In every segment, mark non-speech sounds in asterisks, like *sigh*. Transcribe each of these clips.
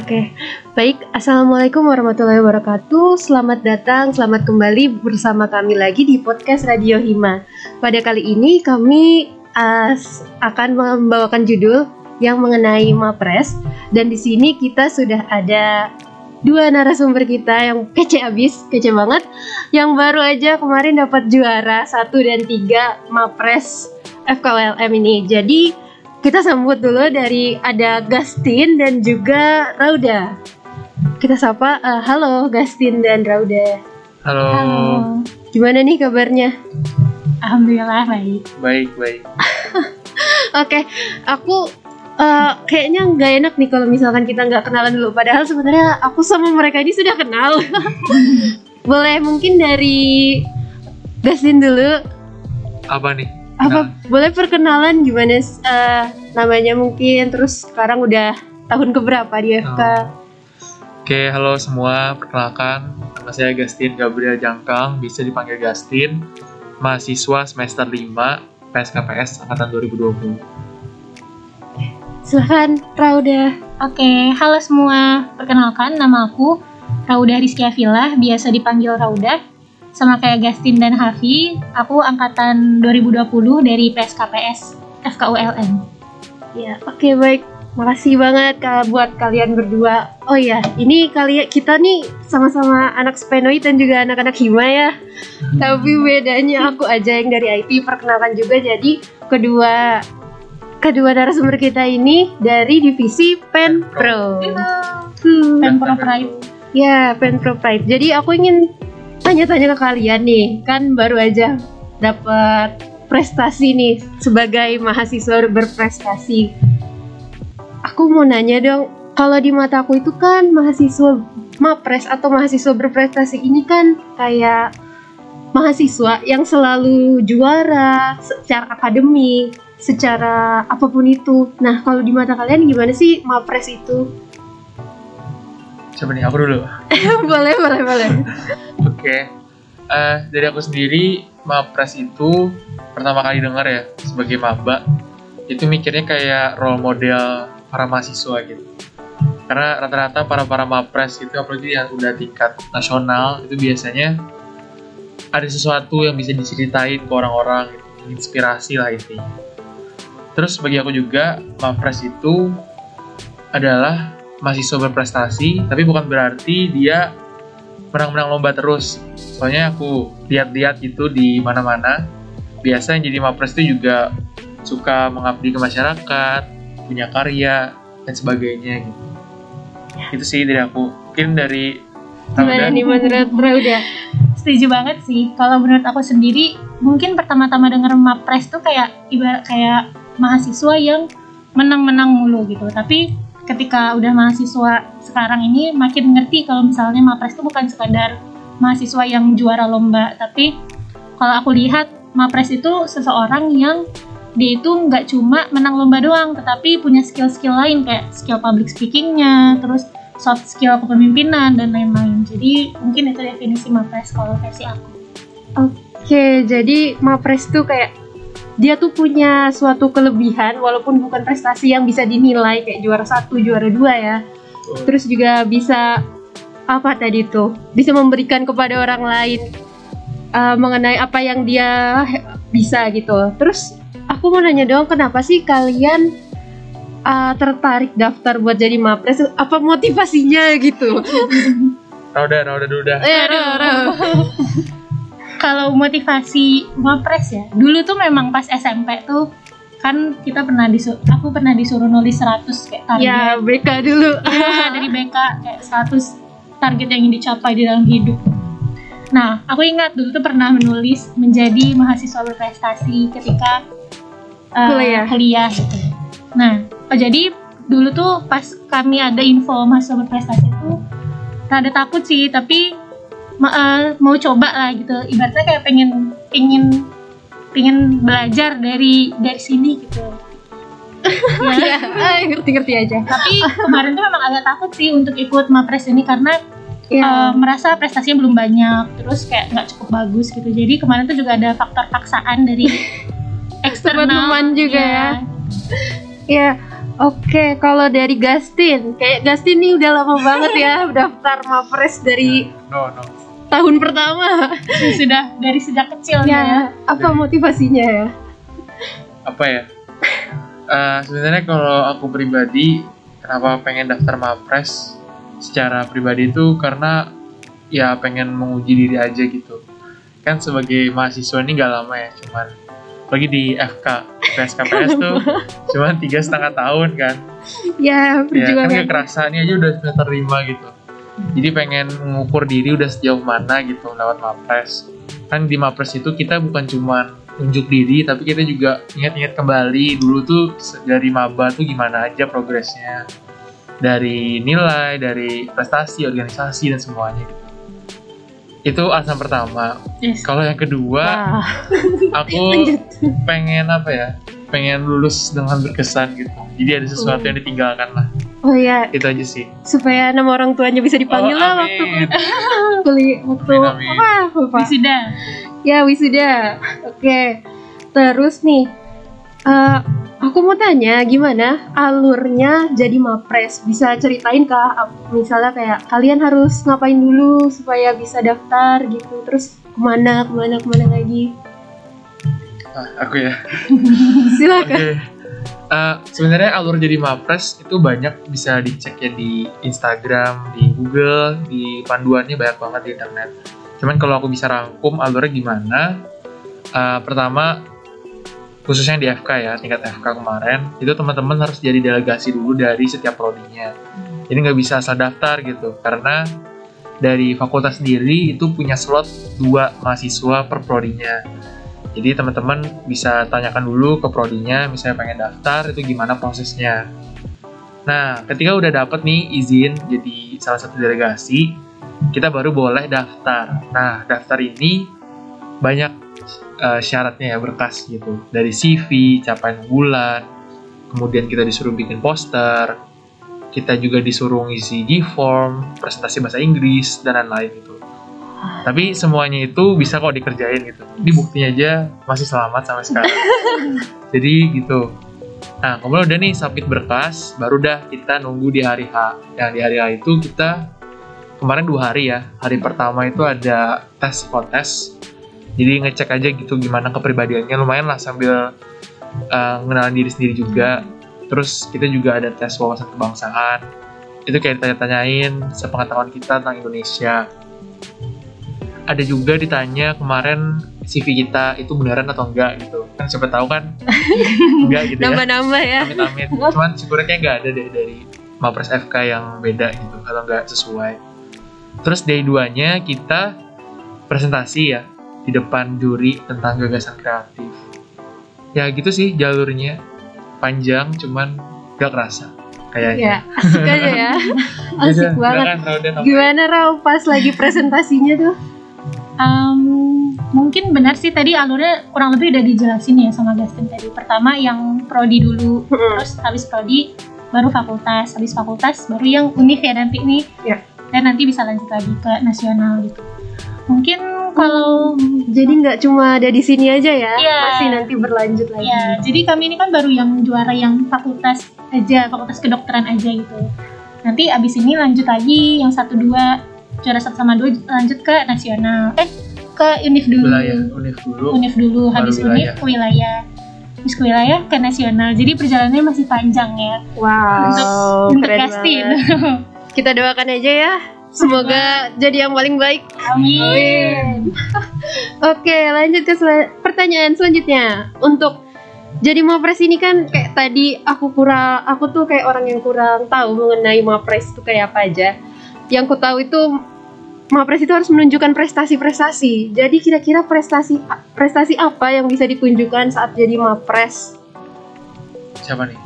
Oke, baik. Assalamualaikum warahmatullahi wabarakatuh. Selamat datang, selamat kembali bersama kami lagi di podcast Radio Hima. Pada kali ini kami uh, akan membawakan judul yang mengenai Mapres dan di sini kita sudah ada dua narasumber kita yang kece abis, kece banget. Yang baru aja kemarin dapat juara satu dan tiga Mapres FKWLM ini. Jadi kita sambut dulu dari ada Gastin dan juga Rauda. Kita sapa, uh, halo Gastin dan Rauda. Halo. Halo. Gimana nih kabarnya? Alhamdulillah baik. Baik, baik. *laughs* Oke, okay, aku uh, kayaknya nggak enak nih kalau misalkan kita nggak kenalan dulu. Padahal sebenarnya aku sama mereka ini sudah kenal. *laughs* Boleh mungkin dari Gastin dulu. Apa nih? apa nah. boleh perkenalan gimana uh, namanya mungkin terus sekarang udah tahun keberapa di FK oh. Oke, halo semua. Perkenalkan, nama saya Gastin Gabriel Jangkang, bisa dipanggil Gastin, mahasiswa semester 5 PSKPS angkatan 2020. Silahkan, Rauda. Oke, halo semua. Perkenalkan, nama aku Rauda Rizky Villa, biasa dipanggil Rauda sama kayak Gastin dan Hafi, aku angkatan 2020 dari PSKPS FKULM. Ya, oke okay, baik. Makasih banget kak buat kalian berdua. Oh ya, ini kalian kita nih sama-sama anak Spenoid dan juga anak-anak Hima ya. Tapi bedanya aku aja yang dari IT perkenalkan juga jadi kedua kedua narasumber kita ini dari divisi Pen Pro. Hmm. Pen Pro Pride. Ya, Pen Pro Pride. Jadi aku ingin tanya-tanya ke kalian nih, kan baru aja dapat prestasi nih sebagai mahasiswa berprestasi. Aku mau nanya dong, kalau di mata aku itu kan mahasiswa mapres atau mahasiswa berprestasi ini kan kayak mahasiswa yang selalu juara secara akademik, secara apa pun itu. Nah, kalau di mata kalian gimana sih mapres itu? Coba nih, aku dulu. *laughs* boleh, boleh, boleh. *laughs* Oke, okay. Uh, dari aku sendiri Mapres itu pertama kali dengar ya sebagai maba itu mikirnya kayak role model para mahasiswa gitu. Karena rata-rata para para mapres itu apalagi yang udah tingkat nasional itu biasanya ada sesuatu yang bisa diceritain ke orang-orang, inspirasi lah intinya. Terus bagi aku juga mapres itu adalah mahasiswa berprestasi, tapi bukan berarti dia menang-menang lomba terus. Soalnya aku lihat-lihat gitu di mana-mana, biasa yang jadi mapres itu juga suka mengabdi ke masyarakat, punya karya dan sebagainya gitu. Itu sih dari aku. Mungkin dari Gimana nih menurut Rauda? Setuju banget sih. Kalau menurut aku sendiri, mungkin pertama-tama denger mapres tuh kayak ibarat kayak mahasiswa yang menang-menang mulu gitu. Tapi ketika udah mahasiswa sekarang ini makin ngerti kalau misalnya Mapres itu bukan sekadar mahasiswa yang juara lomba, tapi kalau aku lihat Mapres itu seseorang yang dia itu nggak cuma menang lomba doang, tetapi punya skill-skill lain kayak skill public speakingnya, terus soft skill kepemimpinan dan lain-lain. Jadi mungkin itu definisi Mapres kalau versi aku. Oke, jadi Mapres tuh kayak dia tuh punya suatu kelebihan walaupun bukan prestasi yang bisa dinilai kayak juara satu juara dua ya terus juga bisa apa tadi tuh bisa memberikan kepada orang lain uh, mengenai apa yang dia bisa gitu terus aku mau nanya dong kenapa sih kalian uh, tertarik daftar buat jadi mapres apa motivasinya gitu *laughs* Rauda, Rauda dulu dah. Eh, Rauda. *laughs* kalau motivasi wapres ya dulu tuh memang pas SMP tuh kan kita pernah disuruh aku pernah disuruh nulis 100 kayak target. Ya BK dulu. Ya dari BK kayak 100 target yang ingin dicapai di dalam hidup. Nah aku ingat dulu tuh pernah menulis menjadi mahasiswa berprestasi ketika uh, kuliah. kuliah gitu. Nah oh, jadi dulu tuh pas kami ada info mahasiswa berprestasi itu rada takut sih tapi ma uh, mau coba lah gitu. Ibaratnya kayak pengen pengen pengen belajar dari dari sini gitu. *laughs* Ya, ya ngerti-ngerti aja. Tapi kemarin tuh memang agak takut sih untuk ikut mapres ini karena ya. uh, merasa prestasinya belum banyak terus kayak nggak cukup bagus gitu. Jadi kemarin tuh juga ada faktor paksaan dari *laughs* eksternal. Teman juga ya ya, ya Oke, kalau dari Gastin, kayak Gastin nih udah lama banget ya *laughs* daftar Mapres dari No, no. Tahun pertama. *laughs* Sudah dari sejak kecil ya. Ya, apa motivasinya ya? Apa ya? Eh, sebenarnya kalau aku pribadi, kenapa pengen daftar Mapres secara pribadi itu karena ya pengen menguji diri aja gitu. Kan sebagai mahasiswa ini gak lama ya, cuman lagi di FK, PSKPS tuh *laughs* cuman tiga setengah tahun kan. Ya, Ya kan perjuangan. gak kerasa ini aja udah semester 5 gitu. Jadi pengen mengukur diri udah sejauh mana gitu lewat Mapres. Kan di Mapres itu kita bukan cuman unjuk diri, tapi kita juga ingat-ingat kembali dulu tuh dari maba tuh gimana aja progresnya. Dari nilai, dari prestasi, organisasi dan semuanya gitu. Itu alasan pertama. Yes. Kalau yang kedua, Wah, aku *laughs* pengen apa ya? Pengen lulus dengan berkesan gitu. Jadi ada sesuatu yang ditinggalkan lah. Oh ya, Itu aja sih. supaya nama orang tuanya bisa dipanggil Oh, lah waktu kuliah waktu Amin, amin. apa lupa. Wisuda. Ya wisuda. Oke. Terus nih, eh, aku mau tanya gimana alurnya jadi mapres? Bisa ceritain kah? Misalnya kayak kalian harus ngapain dulu supaya bisa daftar gitu. Terus ke mana, ke mana, ke mana lagi? Ah, aku ya. *laughs* Silakan. Oke. Eh, sebenarnya alur jadi mapres itu banyak bisa dicek ya di Instagram, di Google, di panduannya banyak banget di internet. Cuman kalau aku bisa rangkum alurnya gimana? eh, pertama khususnya di FK ya tingkat FK kemarin itu teman-teman harus jadi delegasi dulu dari setiap prodinya. Jadi nggak bisa asal daftar gitu karena dari fakultas sendiri itu punya slot dua mahasiswa per prodinya. Jadi teman-teman bisa tanyakan dulu ke prodinya, misalnya pengen daftar itu gimana prosesnya. Nah, ketika udah dapet nih izin jadi salah satu delegasi, kita baru boleh daftar. Nah, daftar ini banyak eh, syaratnya ya berkas gitu, dari CV, capaian bulan, kemudian kita disuruh bikin poster, kita juga disuruh ngisi G-form, presentasi bahasa Inggris dan lain-lain gitu. Tapi semuanya itu bisa kok dikerjain gitu. Ini buktinya aja masih selamat sampai sekarang. *laughs* Jadi gitu. Nah, kemudian udah nih submit berkas, baru dah kita nunggu di hari H. Yang di hari H itu kita kemarin dua hari ya. Hari pertama itu ada tes psikotes. Jadi ngecek aja gitu gimana kepribadiannya lumayan lah sambil uh, ngenalin diri sendiri juga. Terus kita juga ada tes wawasan kebangsaan. Itu kayak ditanya-tanyain sepengetahuan kita tentang Indonesia ada juga ditanya kemarin CV kita itu beneran atau enggak gitu kan siapa tahu kan *laughs* enggak gitu ya Nambah-nambah ya. amit amit cuman syukurnya kayak nggak ada deh dari Mapres FK yang beda gitu atau enggak sesuai terus day 2 nya kita presentasi ya di depan juri tentang gagasan kreatif ya gitu sih jalurnya panjang cuman gak kerasa Ya, kayaknya asik aja ya. *laughs* Asik Udah, banget. apa? Gimana Rau pas lagi presentasinya tuh? Em, mungkin benar sih tadi alurnya kurang lebih udah dijelasin ya sama Gaston tadi. Pertama yang prodi dulu, terus habis prodi baru fakultas, habis fakultas baru yang univ ya nanti nih. Ya. Dan nanti bisa lanjut lagi ke nasional gitu. Mungkin kalau Jadi nggak cuma ada di sini aja ya, Iya. masih nanti berlanjut lagi. ya jadi kami ini kan baru yang juara yang fakultas aja, fakultas kedokteran aja gitu. Nanti abis ini lanjut lagi yang satu dua juara satu sama dua lanjut ke nasional. Eh ke univ dulu. wilayah univ dulu Univ dulu, Baru habis wilayah. univ ke wilayah. Habis ke wilayah ke nasional. Jadi perjalanannya masih panjang ya. Wow, untuk banget. *laughs* Kita doakan aja ya. Semoga jadi yang paling baik. Amin. *laughs* Oke, lanjut ke sel- pertanyaan selanjutnya. Untuk jadi Mapres ini kan kayak tadi aku kurang, aku tuh kayak orang yang kurang tahu mengenai Mapres itu kayak apa aja. Yang ku tahu itu Mapres itu harus menunjukkan prestasi-prestasi. Jadi kira-kira prestasi prestasi apa yang bisa ditunjukkan saat jadi Mapres? siapa nih.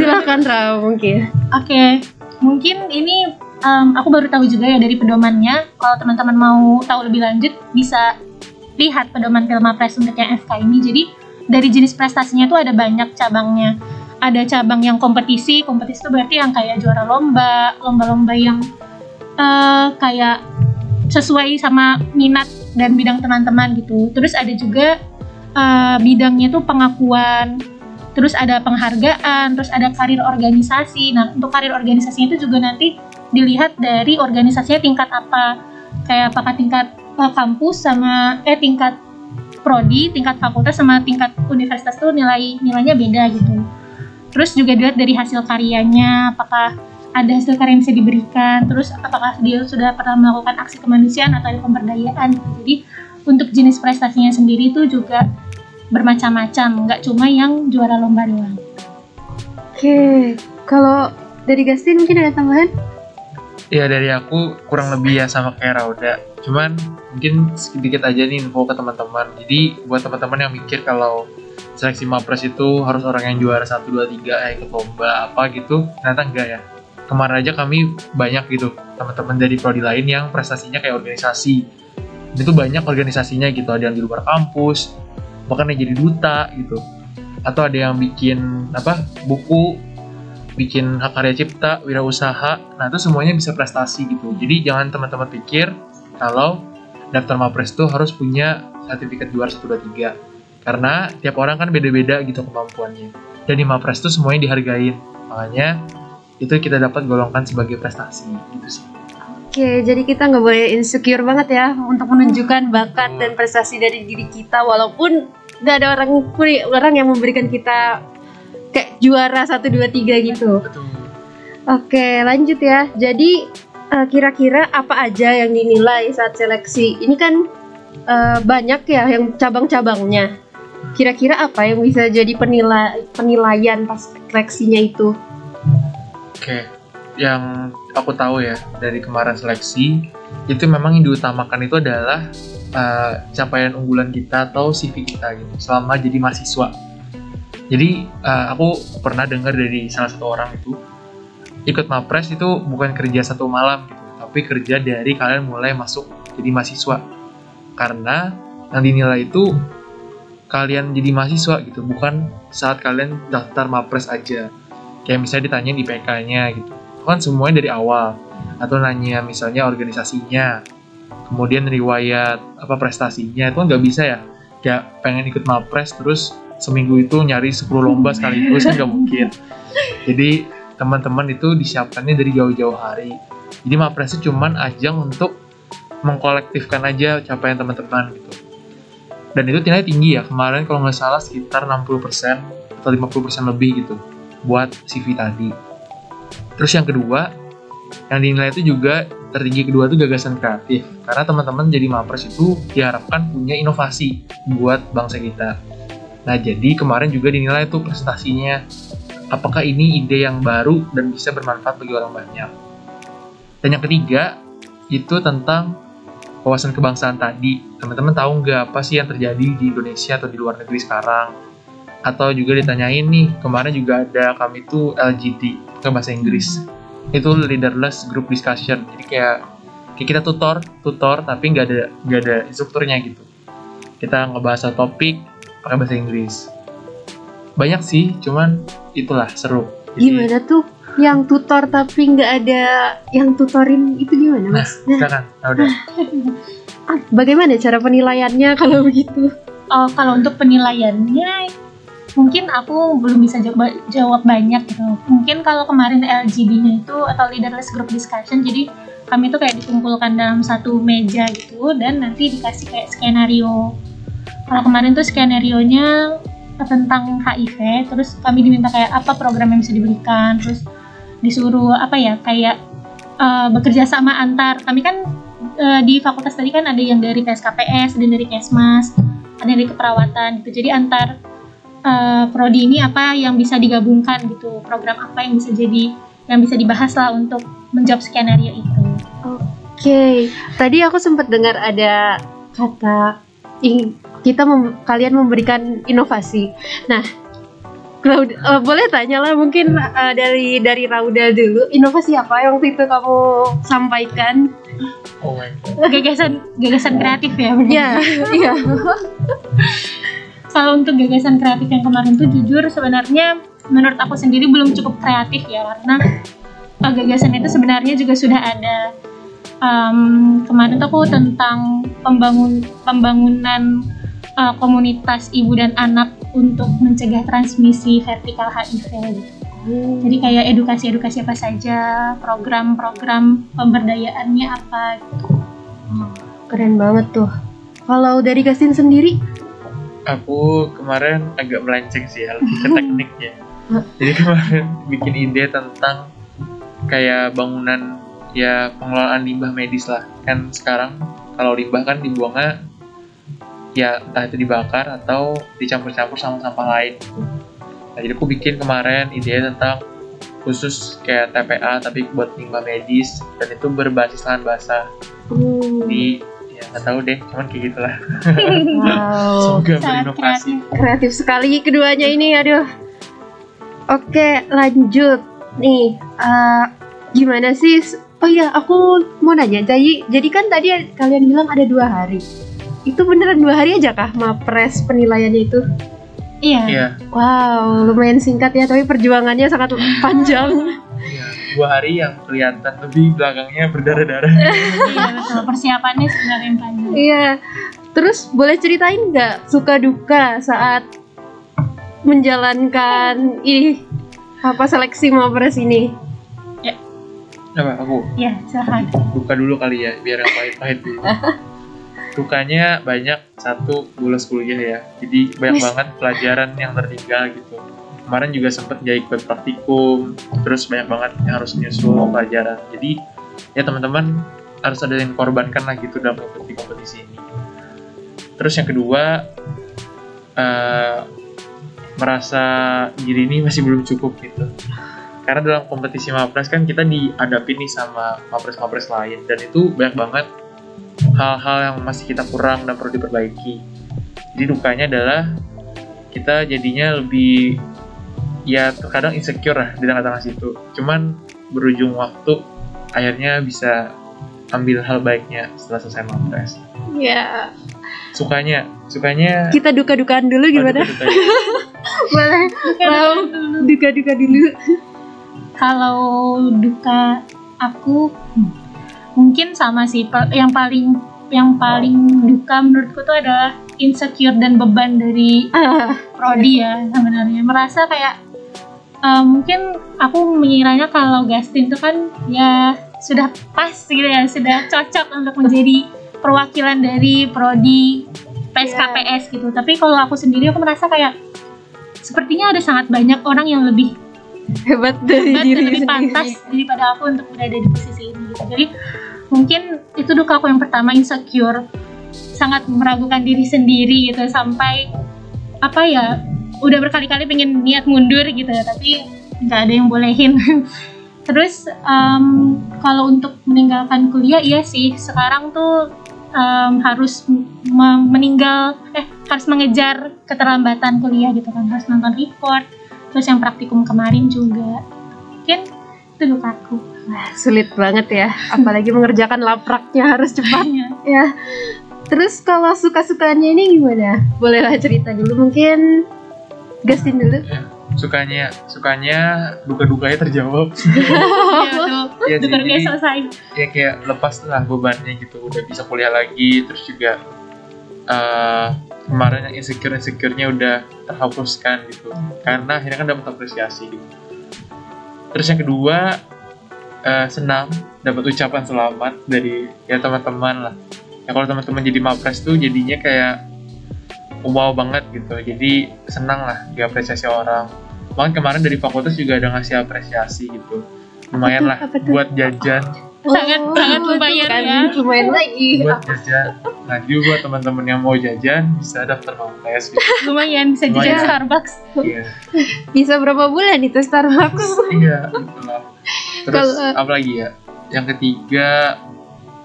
Silakan Ra mungkin. Oke, mungkin ini em, aku baru tahu juga ya dari pedomannya. Kalau teman-teman mau tahu lebih lanjut, bisa lihat pedoman film Mapres untuk yang FK ini. Jadi dari jenis prestasinya tuh ada banyak cabangnya. Ada cabang yang kompetisi, kompetisi itu berarti yang kayak juara lomba, lomba-lomba yang eh, kayak sesuai sama minat dan bidang teman-teman gitu. Terus ada juga eh, bidangnya tuh pengakuan terus ada penghargaan, terus ada karir organisasi. Nah, untuk karir organisasi itu juga nanti dilihat dari organisasinya tingkat apa. Kayak apakah tingkat uh, kampus sama eh tingkat prodi, tingkat fakultas sama tingkat universitas tuh nilai nilainya beda gitu. Terus juga dilihat dari hasil karyanya, apakah ada hasil karya yang bisa diberikan, terus apakah dia sudah pernah melakukan aksi kemanusiaan atau ada pemberdayaan. Jadi untuk jenis prestasinya sendiri itu juga bermacam-macam, nggak cuma yang juara lomba doang. Oke, kalau dari Gastin mungkin ada tambahan? Ya dari aku kurang lebih ya sama kayak Rauda. Cuman mungkin sedikit aja nih info ke teman-teman. Jadi buat teman-teman yang mikir kalau seleksi Mapres itu harus orang yang juara 1, 2, 3 eh ikut lomba apa gitu, ternyata enggak ya. Kemarin aja kami banyak gitu teman-teman dari prodi lain yang prestasinya kayak organisasi. Itu banyak organisasinya gitu, ada yang di luar kampus, bahkan yang jadi duta gitu. Atau ada yang bikin apa buku bikin hak karya cipta, wirausaha, nah itu semuanya bisa prestasi gitu. Jadi jangan teman-teman pikir kalau daftar Mapres itu harus punya sertifikat juara 1, 2, 3. Karena tiap orang kan beda-beda gitu kemampuannya. Dan di Mapres itu semuanya dihargain. Makanya itu kita dapat golongkan sebagai prestasi gitu sih. Oke, jadi kita nggak boleh insecure banget ya untuk menunjukkan bakat dan prestasi dari diri kita walaupun nggak ada orang orang yang memberikan kita kayak juara 1 2 3 gitu. Betul. Oke, lanjut ya. Jadi eh, kira-kira apa aja yang dinilai saat seleksi? Ini kan eh, banyak ya yang cabang-cabangnya. Kira-kira apa yang bisa jadi penilai penilaian pas seleksinya itu? Oke, yang aku tahu ya dari kemarin seleksi itu memang yang diutamakan itu adalah uh, capaian unggulan kita atau CV kita gitu selama jadi mahasiswa. Jadi uh, aku pernah dengar dari salah satu orang itu ikut mapres itu bukan kerja satu malam gitu, tapi kerja dari kalian mulai masuk jadi mahasiswa. Karena yang dinilai itu kalian jadi mahasiswa gitu, bukan saat kalian daftar mapres aja kayak misalnya ditanya di PK-nya gitu. Itu kan semuanya dari awal. Atau nanya misalnya organisasinya kemudian riwayat apa prestasinya itu kan nggak bisa ya. Kayak pengen ikut mapres terus seminggu itu nyari 10 lomba sekaligus kan nggak mungkin. Jadi teman-teman itu disiapkannya dari jauh-jauh hari. Jadi mapres itu cuman ajang untuk mengkolektifkan aja capaian teman-teman gitu. Dan itu nilai tinggi ya. Kemarin kalau nggak salah sekitar 60% atau 50% lebih gitu buat CV tadi. Terus yang kedua, yang dinilai itu juga tertinggi kedua itu gagasan kreatif. Karena teman-teman jadi mapres itu diharapkan punya inovasi buat bangsa kita. Nah, jadi kemarin juga dinilai itu presentasinya. Apakah ini ide yang baru dan bisa bermanfaat bagi orang banyak. Dan yang ketiga, itu tentang wawasan kebangsaan tadi. Teman-teman tahu nggak apa sih yang terjadi di Indonesia atau di luar negeri sekarang? Atau juga ditanyain nih kemarin juga ada kami tuh LGD ke bahasa Inggris. Itu leaderless group discussion. Jadi kayak kayak kita tutor tutor tapi nggak ada nggak ada instrukturnya gitu. Kita ngebahas topik pakai bahasa Inggris. Banyak sih cuman itulah seru. Gimana tuh? Yang tutor tapi nggak ada yang tutorin itu gimana mas? Nah, silakan nah, udah. Ah, bagaimana cara penilaiannya kalau begitu? Oh, kalau untuk penilaiannya mungkin aku belum bisa jawab, banyak gitu. Mungkin kalau kemarin LGD-nya itu atau leaderless group discussion, jadi kami tuh kayak dikumpulkan dalam satu meja gitu dan nanti dikasih kayak skenario. Kalau kemarin tuh skenario-nya tentang HIV, terus kami diminta kayak apa program yang bisa diberikan, terus disuruh apa ya kayak eh, bekerja sama antar. Kami kan eh, di fakultas tadi kan ada yang dari PSKPS, ada yang dari Kesmas, ada yang dari keperawatan gitu. Jadi antar eh, prodi ini apa yang bisa digabungkan gitu program apa yang bisa jadi yang bisa dibahas lah untuk menjawab skenario itu Oke, tadi aku sempat dengar ada kata ing- kita mem- kalian memberikan inovasi. Nah, Raud- eh, boleh tanya lah mungkin eh, dari dari Rauda dulu inovasi apa yang waktu itu kamu sampaikan? oh my god gagasan gagasan kreatif ya benar Ya, iya. *laughs* kalau untuk gagasan kreatif yang kemarin tuh jujur sebenarnya menurut aku sendiri belum cukup kreatif ya karena uh, gagasan itu sebenarnya juga sudah ada Em, kemarin tuh aku tentang pembangun pembangunan uh, komunitas ibu dan anak untuk mencegah transmisi vertikal HIV. Jadi kayak edukasi-edukasi apa saja, program-program pemberdayaannya apa gitu. Keren banget tuh. Kalau dari Gastin sendiri, Aku kemarin agak melenceng sih ya, lebih *laughs* ke tekniknya. Jadi kemarin bikin ide tentang kayak bangunan ya pengelolaan limbah medis lah. Kan sekarang kalau limbah kan dibuangnya ya entah itu dibakar atau dicampur-campur sama sampah lain. Nah, jadi aku bikin kemarin ide tentang khusus kayak TPA tapi buat limbah medis dan itu berbasis lahan basah. hmm, Jadi ya nggak tahu deh, cuman kayak gitulah. *laughs* wow, *laughs* Semoga Sangat berinovasi. kreatif. kreatif sekali keduanya ini, aduh. Oke, lanjut nih. eh, gimana sih? Oh iya, aku mau nanya. Jadi, jadi kan tadi kalian bilang ada dua hari. Itu beneran dua hari aja kah mapres penilaiannya itu? Iya. Iya, Wow, lumayan singkat ya, tapi perjuangannya sangat panjang. *laughs* Dua hari yang kelihatan lebih belakangnya berdarah-darah. *laughs* Iya betul. Persiapannya sebenarnya yang panjang. Iya. Terus boleh ceritain nggak suka duka saat menjalankan ini apa seleksi mapres ini? Apa aku? Iya, silahkan. Buka dulu kali ya, biar yang pahit-pahit dulu. *laughs* Dukanya banyak, satu bolos kuliah ya. Jadi banyak banget pelajaran yang tertinggal gitu. Kemarin juga sempet gak ikut praktikum, terus banyak banget yang harus nyusul pelajaran. Jadi ya teman-teman harus ada yang korbankan lah gitu dalam kompetisi-kompetisi ini. Terus yang kedua, eh, merasa diri ini masih belum cukup gitu karena dalam kompetisi mapres kan kita dihadapi nih sama mapres-mapres lain dan itu banyak banget hal-hal yang masih kita kurang dan perlu diperbaiki jadi dukanya adalah kita jadinya lebih ya terkadang insecure lah di tengah-tengah situ cuman berujung waktu akhirnya bisa ambil hal baiknya setelah selesai mapres Ya, sukanya sukanya kita duka-dukaan dulu Oh, gimana? duka-dukanya. *laughs* Boleh. Mau duka-duka dulu. Kalau duka aku hmm, mungkin sama sih yang paling yang paling duka menurutku tuh adalah insecure dan beban dari Ah, prodi ya sebenarnya merasa kayak eh, mungkin aku mengiranya kalau Gastin tuh kan ya sudah pas gitu ya sudah cocok untuk menjadi perwakilan dari prodi PSKPS gitu tapi kalau aku sendiri aku merasa kayak sepertinya ada sangat banyak orang yang lebih hebat dari hebat diri dan lebih sendiri. pantas daripada aku untuk berada di posisi ini gitu. Jadi mungkin itu duka aku yang pertama insecure, sangat meragukan diri sendiri gitu sampai apa ya udah berkali-kali pengen niat mundur gitu tapi nggak ada yang bolehin. *laughs* Terus em, kalau untuk meninggalkan kuliah iya sih sekarang tuh em, harus me- meninggal eh harus mengejar keterlambatan kuliah gitu kan harus nonton report terus yang praktikum kemarin juga mungkin itu Wah, sulit banget ya, apalagi mengerjakan lapraknya harus cepat Iya. ya. Terus kalau suka-sukanya ini gimana? Bolehlah cerita dulu mungkin Gastin dulu. sukanya sukanya duka-dukanya terjawab. *laughs* Iya, tuh Iya sih, jadi- selesai. ya kayak lepas lah bebannya gitu. Udah bisa kuliah lagi terus juga eh, kemarin yang insecure insecure-nya udah terhapuskan gitu. Karena akhirnya kan dapat apresiasi gitu. Terus yang kedua eh, senang dapat ucapan selamat dari ya teman-teman lah. Ya kalau teman-teman jadi mapres tuh jadinya kayak wow banget gitu jadi senang lah diapresiasi orang bahkan kemarin dari fakultas juga ada ngasih apresiasi gitu lumayan lah buat jajan Sangat- Oh, sangat itu lumayan kan, ya. Lumayan lagi. buat jajan. Nah, jadi buat teman-teman yang mau jajan bisa daftar mapres gitu. lumayan bisa jajan Lumayan. Starbucks Iya, Bisa berapa bulan itu Starbucks? iya, gitu lah. Terus Kalau- apa lagi ya? Yang ketiga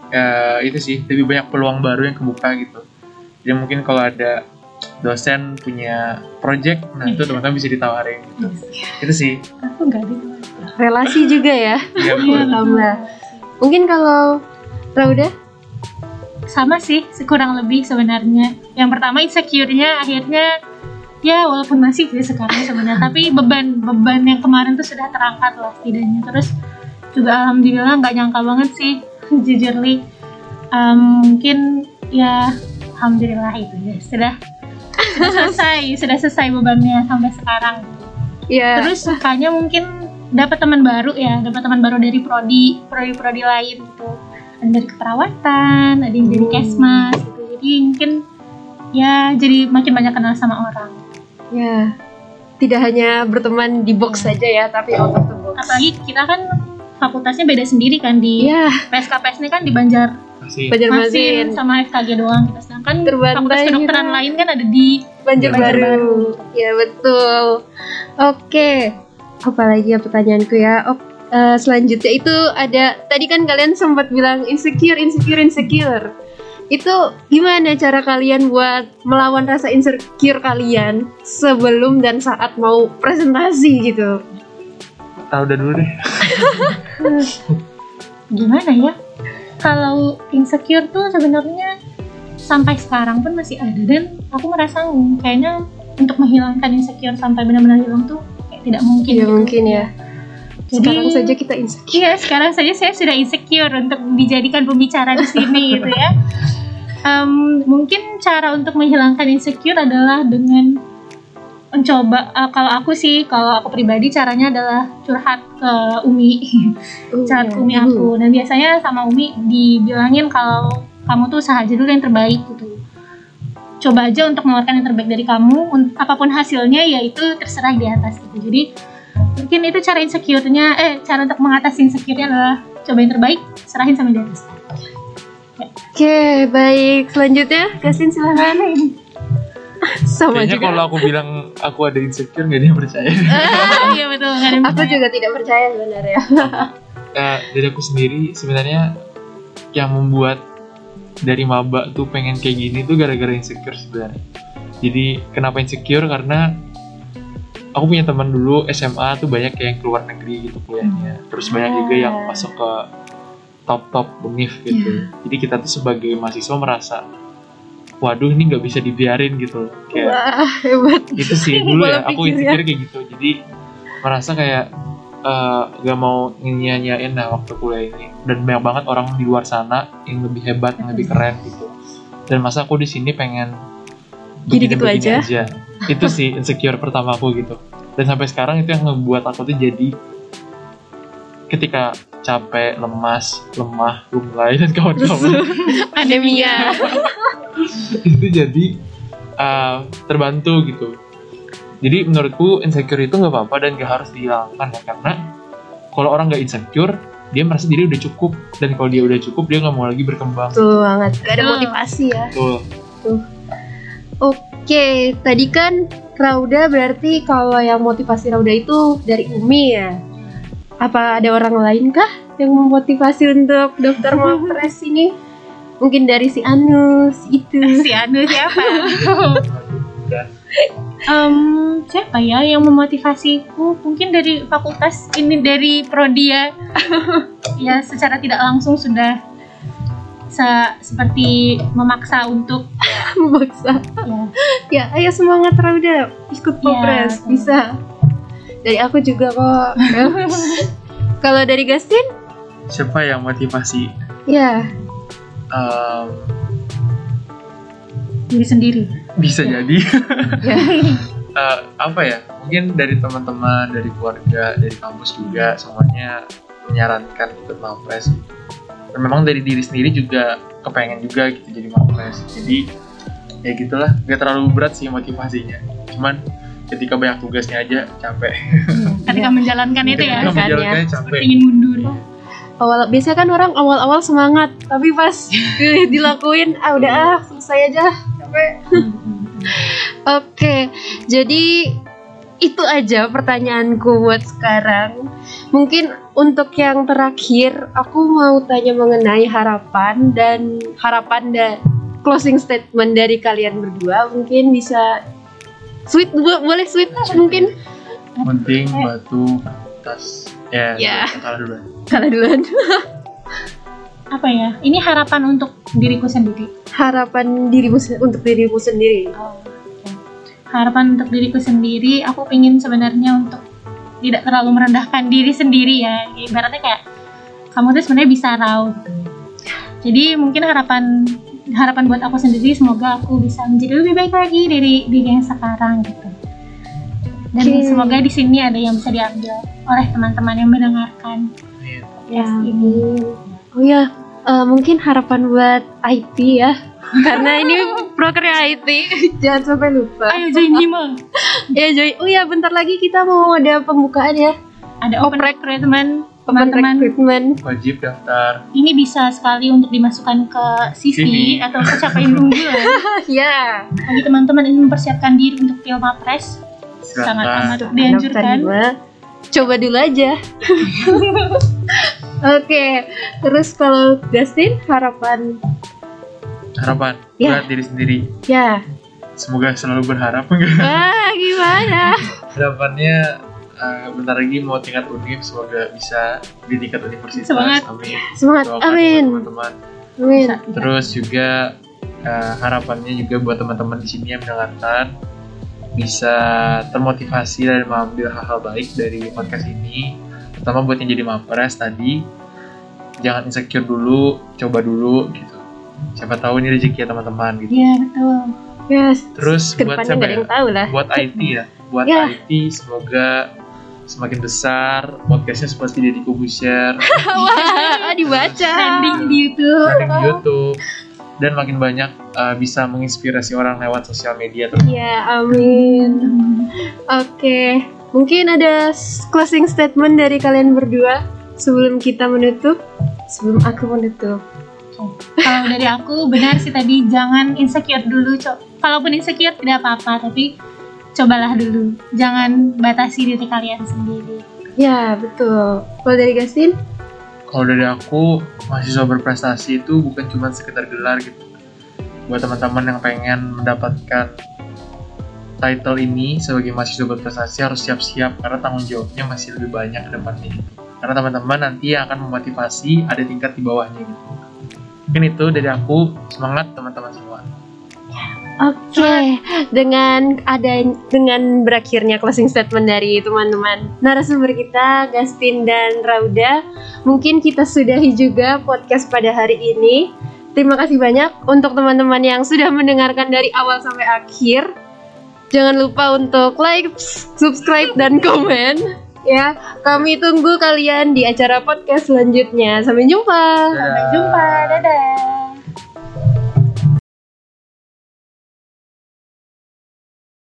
ya itu sih lebih banyak peluang baru yang kebuka gitu. Jadi mungkin kalau ada dosen punya project, nah itu teman-teman bisa ditawarin gitu. Itu sih. aku nggak ada Relasi juga ya. Iya, Iya. Tambah. Mungkin kalau Rauda sama sih kurang lebih sebenarnya yang pertama insecure-nya akhirnya ya walaupun masih sih sekarang sebenarnya *laughs* tapi beban beban yang kemarin tuh sudah terangkat lah setidaknya terus juga alhamdulillah nggak nyangka banget sih *laughs* jujur li Em, mungkin ya alhamdulillah itu ya sudah sudah selesai sudah selesai bebannya sampai sekarang. Ya terus sukanya mungkin dapat teman baru ya dapat teman baru dari prodi prodi prodi lain gitu. Ada dari keperawatan ada yang dari Hmm. kesmas gitu. Jadi mungkin ya jadi makin banyak kenal sama orang. Ya tidak hanya berteman di box saja ya tapi out of the box. Apalagi kita kan fakultasnya beda sendiri kan di ya PSKPS ini kan di Banjar Masih. Banjarmasin Masin sama FKG doang kita sedangkan Terbantai, fakultas kedokteran Mira. lain kan ada di Banjarbaru. Banjarbaru. Ya betul. Oke. Apalagi ya pertanyaanku ya. Oh, eh, selanjutnya itu ada tadi kan kalian sempat bilang insecure, insecure, insecure. Itu gimana cara kalian buat melawan rasa insecure kalian sebelum dan saat mau presentasi gitu? Tahu udah dulu deh. *laughs* gimana ya kalau insecure tuh sebenarnya sampai sekarang pun masih ada dan aku merasa mm, kayaknya untuk menghilangkan insecure sampai benar-benar hilang tuh kayak tidak mungkin Tidak gitu. mungkin ya. Jadi- Sekarang saja kita insecure. Iya, sekarang saja saya sudah insecure untuk dijadikan pembicara di sini *laughs* gitu ya. Em, mungkin cara untuk menghilangkan insecure adalah dengan mencoba eh, kalau aku sih kalau aku pribadi caranya adalah curhat ke Umi Oh, curhat ya. ke Umi aku dan biasanya sama Umi dibilangin kalau kamu tuh usaha aja dulu yang terbaik gitu coba aja untuk mengeluarkan yang terbaik dari kamu Un- apa pun hasilnya ya itu terserah di atas gitu jadi mungkin itu cara insecure-nya eh cara untuk mengatasi insecure-nya adalah coba yang terbaik serahin sama di atas Oke, baik. Selanjutnya, Gasin silahkan. Sama Kayaknya juga. kalau aku bilang aku ada insecure nggak yang percaya. *laughs* iya betul nggak ada yang Aku percaya. juga tidak percaya sebenarnya. Eh, dari aku sendiri sebenarnya yang membuat dari maba tuh pengen kayak gini tuh gara-gara insecure sebenarnya. Jadi kenapa insecure karena aku punya teman dulu SMA tuh banyak yang keluar negeri gitu kuliahnya. Terus banyak juga yang Ah. masuk ke top-top univ gitu. Jadi kita tuh sebagai mahasiswa merasa waduh ini nggak bisa dibiarin gitu. Kayak Wah, hebat. itu sih *laughs* dulu ya aku pikirnya. insecure kayak gitu jadi merasa kayak eh, gak mau nyanyain lah waktu kuliah ini dan banyak banget orang di luar sana yang lebih hebat yang lebih keren gitu dan masa aku di sini pengen Gitu-gitu begini-begini aja. itu sih *laughs* insecure pertama aku gitu dan sampai sekarang itu yang ngebuat aku tuh jadi ketika capek, lemas, lemah, lumlai *laughs* dan kawan-kawan *laughs* Anemia. *laughs* itu jadi uh, terbantu gitu. Jadi menurutku insecure itu nggak apa-apa dan nggak harus dihilangkan ya karena kalau orang nggak insecure dia merasa diri udah cukup dan kalau dia udah cukup dia nggak mau lagi berkembang. Betul banget. Gak ada motivasi ya. Betul. Oke, tadi kan Rauda berarti kalau yang motivasi Rauda itu dari Umi ya. Apa ada orang lain kah yang memotivasi untuk daftar mapres ini? Mungkin dari si Anus itu. *laughs* si Anu siapa Em, siapa ya yang memotivasiku mungkin dari fakultas ini dari prodi ya *laughs* ya secara tidak langsung sudah se- seperti memaksa untuk *laughs* Memaksa. ya Ya, ayo semangat Rauda, ikut mapres, betul. bisa. Dari aku juga kok. *laughs* kalau dari Gastin? siapa yang motivasi? Ya, Um, diri sendiri bisa jadi *laughs* ya. uh, apa ya? Mungkin dari teman-teman, dari keluarga, dari kampus juga semuanya menyarankan ikut mapres. Dan memang dari diri sendiri juga kepengen juga gitu jadi mapres. Jadi ya gitulah, gak terlalu berat sih motivasinya. Cuman ketika banyak tugasnya aja capek. ketika *laughs* menjalankan itu ya Ketika kan, menjalankannya seperti capek. ingin mundur awal biasanya kan orang awal-awal semangat, tapi pas *laughs* dilakuin ah udah ah selesai aja capek. *laughs* Oke, jadi itu aja pertanyaanku buat sekarang. Mungkin untuk yang terakhir, aku mau tanya mengenai harapan dan harapan dan closing statement dari kalian berdua. Mungkin bisa sweet, bo- boleh sweet mungkin Penting batu tas. Ya, Ya. salah dulu. kalah duluan. *laughs* apa ya ini harapan untuk diriku sendiri Harapan dirimu se- untuk dirimu sendiri. harapan untuk diriku sendiri aku ingin sebenarnya untuk tidak terlalu merendahkan diri sendiri ya ibaratnya kayak kamu tuh sebenarnya bisa raw jadi mungkin harapan harapan buat aku sendiri semoga aku bisa menjadi lebih baik lagi dari diri yang sekarang gitu dan Oke. semoga di sini ada yang bisa diambil oleh teman-teman yang mendengarkan. Ya, ini Oh ya, eh, mungkin harapan buat IT ya. *laughs* Karena ini prokernya IT, *laughs* jangan sampai lupa. ayo join Hima *laughs* Ya Joy, oh ya bentar lagi kita mau ada pembukaan ya. ada open Oprek. recruitment Open teman-teman recruitment. Wajib daftar. ini bisa sekali untuk dimasukkan ke CV, CV. atau pencapaian unggulan *laughs* ya. bagi teman-teman yang mempersiapkan diri untuk Filma Press sangat amat dianjurkan. Coba dulu aja. *laughs* Oke, terus kalau Justin harapan Harapan Ya. buat diri sendiri. ya. Semoga selalu berharap enggak. Wah, gimana? Harapannya eh, bentar lagi mau tingkat univ semoga bisa di tingkat universitas. Semangat. Amin. Semangat. Doakan Amin. buat teman-teman. Amin. Terus juga eh, harapannya juga buat teman-teman di sini yang mendengarkan bisa termotivasi dan mengambil hal-hal baik dari podcast ini. Pertama buat yang jadi mapres tadi, jangan insecure dulu, coba dulu gitu. Siapa tahu ini rezeki ya teman-teman gitu. Iya betul Yes. Terus buat Ke depannya siapa nggak ada ya? yang tahu lah. Buat IT ya, buat Ya. IT semoga semakin besar, podcastnya seperti Deddy Kobusier, *laughs* Wah, dibaca. trending di YouTube trending di YouTube, dan makin banyak uh, bisa menginspirasi orang lewat sosial media terus. Ya, amin. Oke, mungkin ada closing statement dari kalian berdua sebelum kita menutup. Sebelum aku menutup. kalau dari aku benar sih tadi jangan insecure dulu cok kalaupun insecure tidak apa-apa tapi cobalah dulu jangan batasi diri kalian sendiri Ya, betul. Kalau dari Gastin? Kalau dari aku, mahasiswa berprestasi itu bukan cuma sekedar gelar gitu. Buat teman-teman yang pengen mendapatkan title ini sebagai mahasiswa berprestasi harus siap-siap karena tanggung jawabnya masih lebih banyak ke depannya. Karena teman-teman nanti yang akan memotivasi ada tingkat di bawahnya gitu. Mungkin itu dari aku, semangat teman-teman semua. Oke, dengan ada dengan berakhirnya closing statement dari teman-teman narasumber kita Gastin dan Rauda, mungkin kita sudahi juga podcast pada hari ini. Terima kasih banyak untuk teman-teman yang sudah mendengarkan dari awal sampai akhir. Jangan lupa untuk like, subscribe dan komen. Ya, kami tunggu kalian di acara podcast selanjutnya. Sampai jumpa. Dadah. sampai jumpa dadah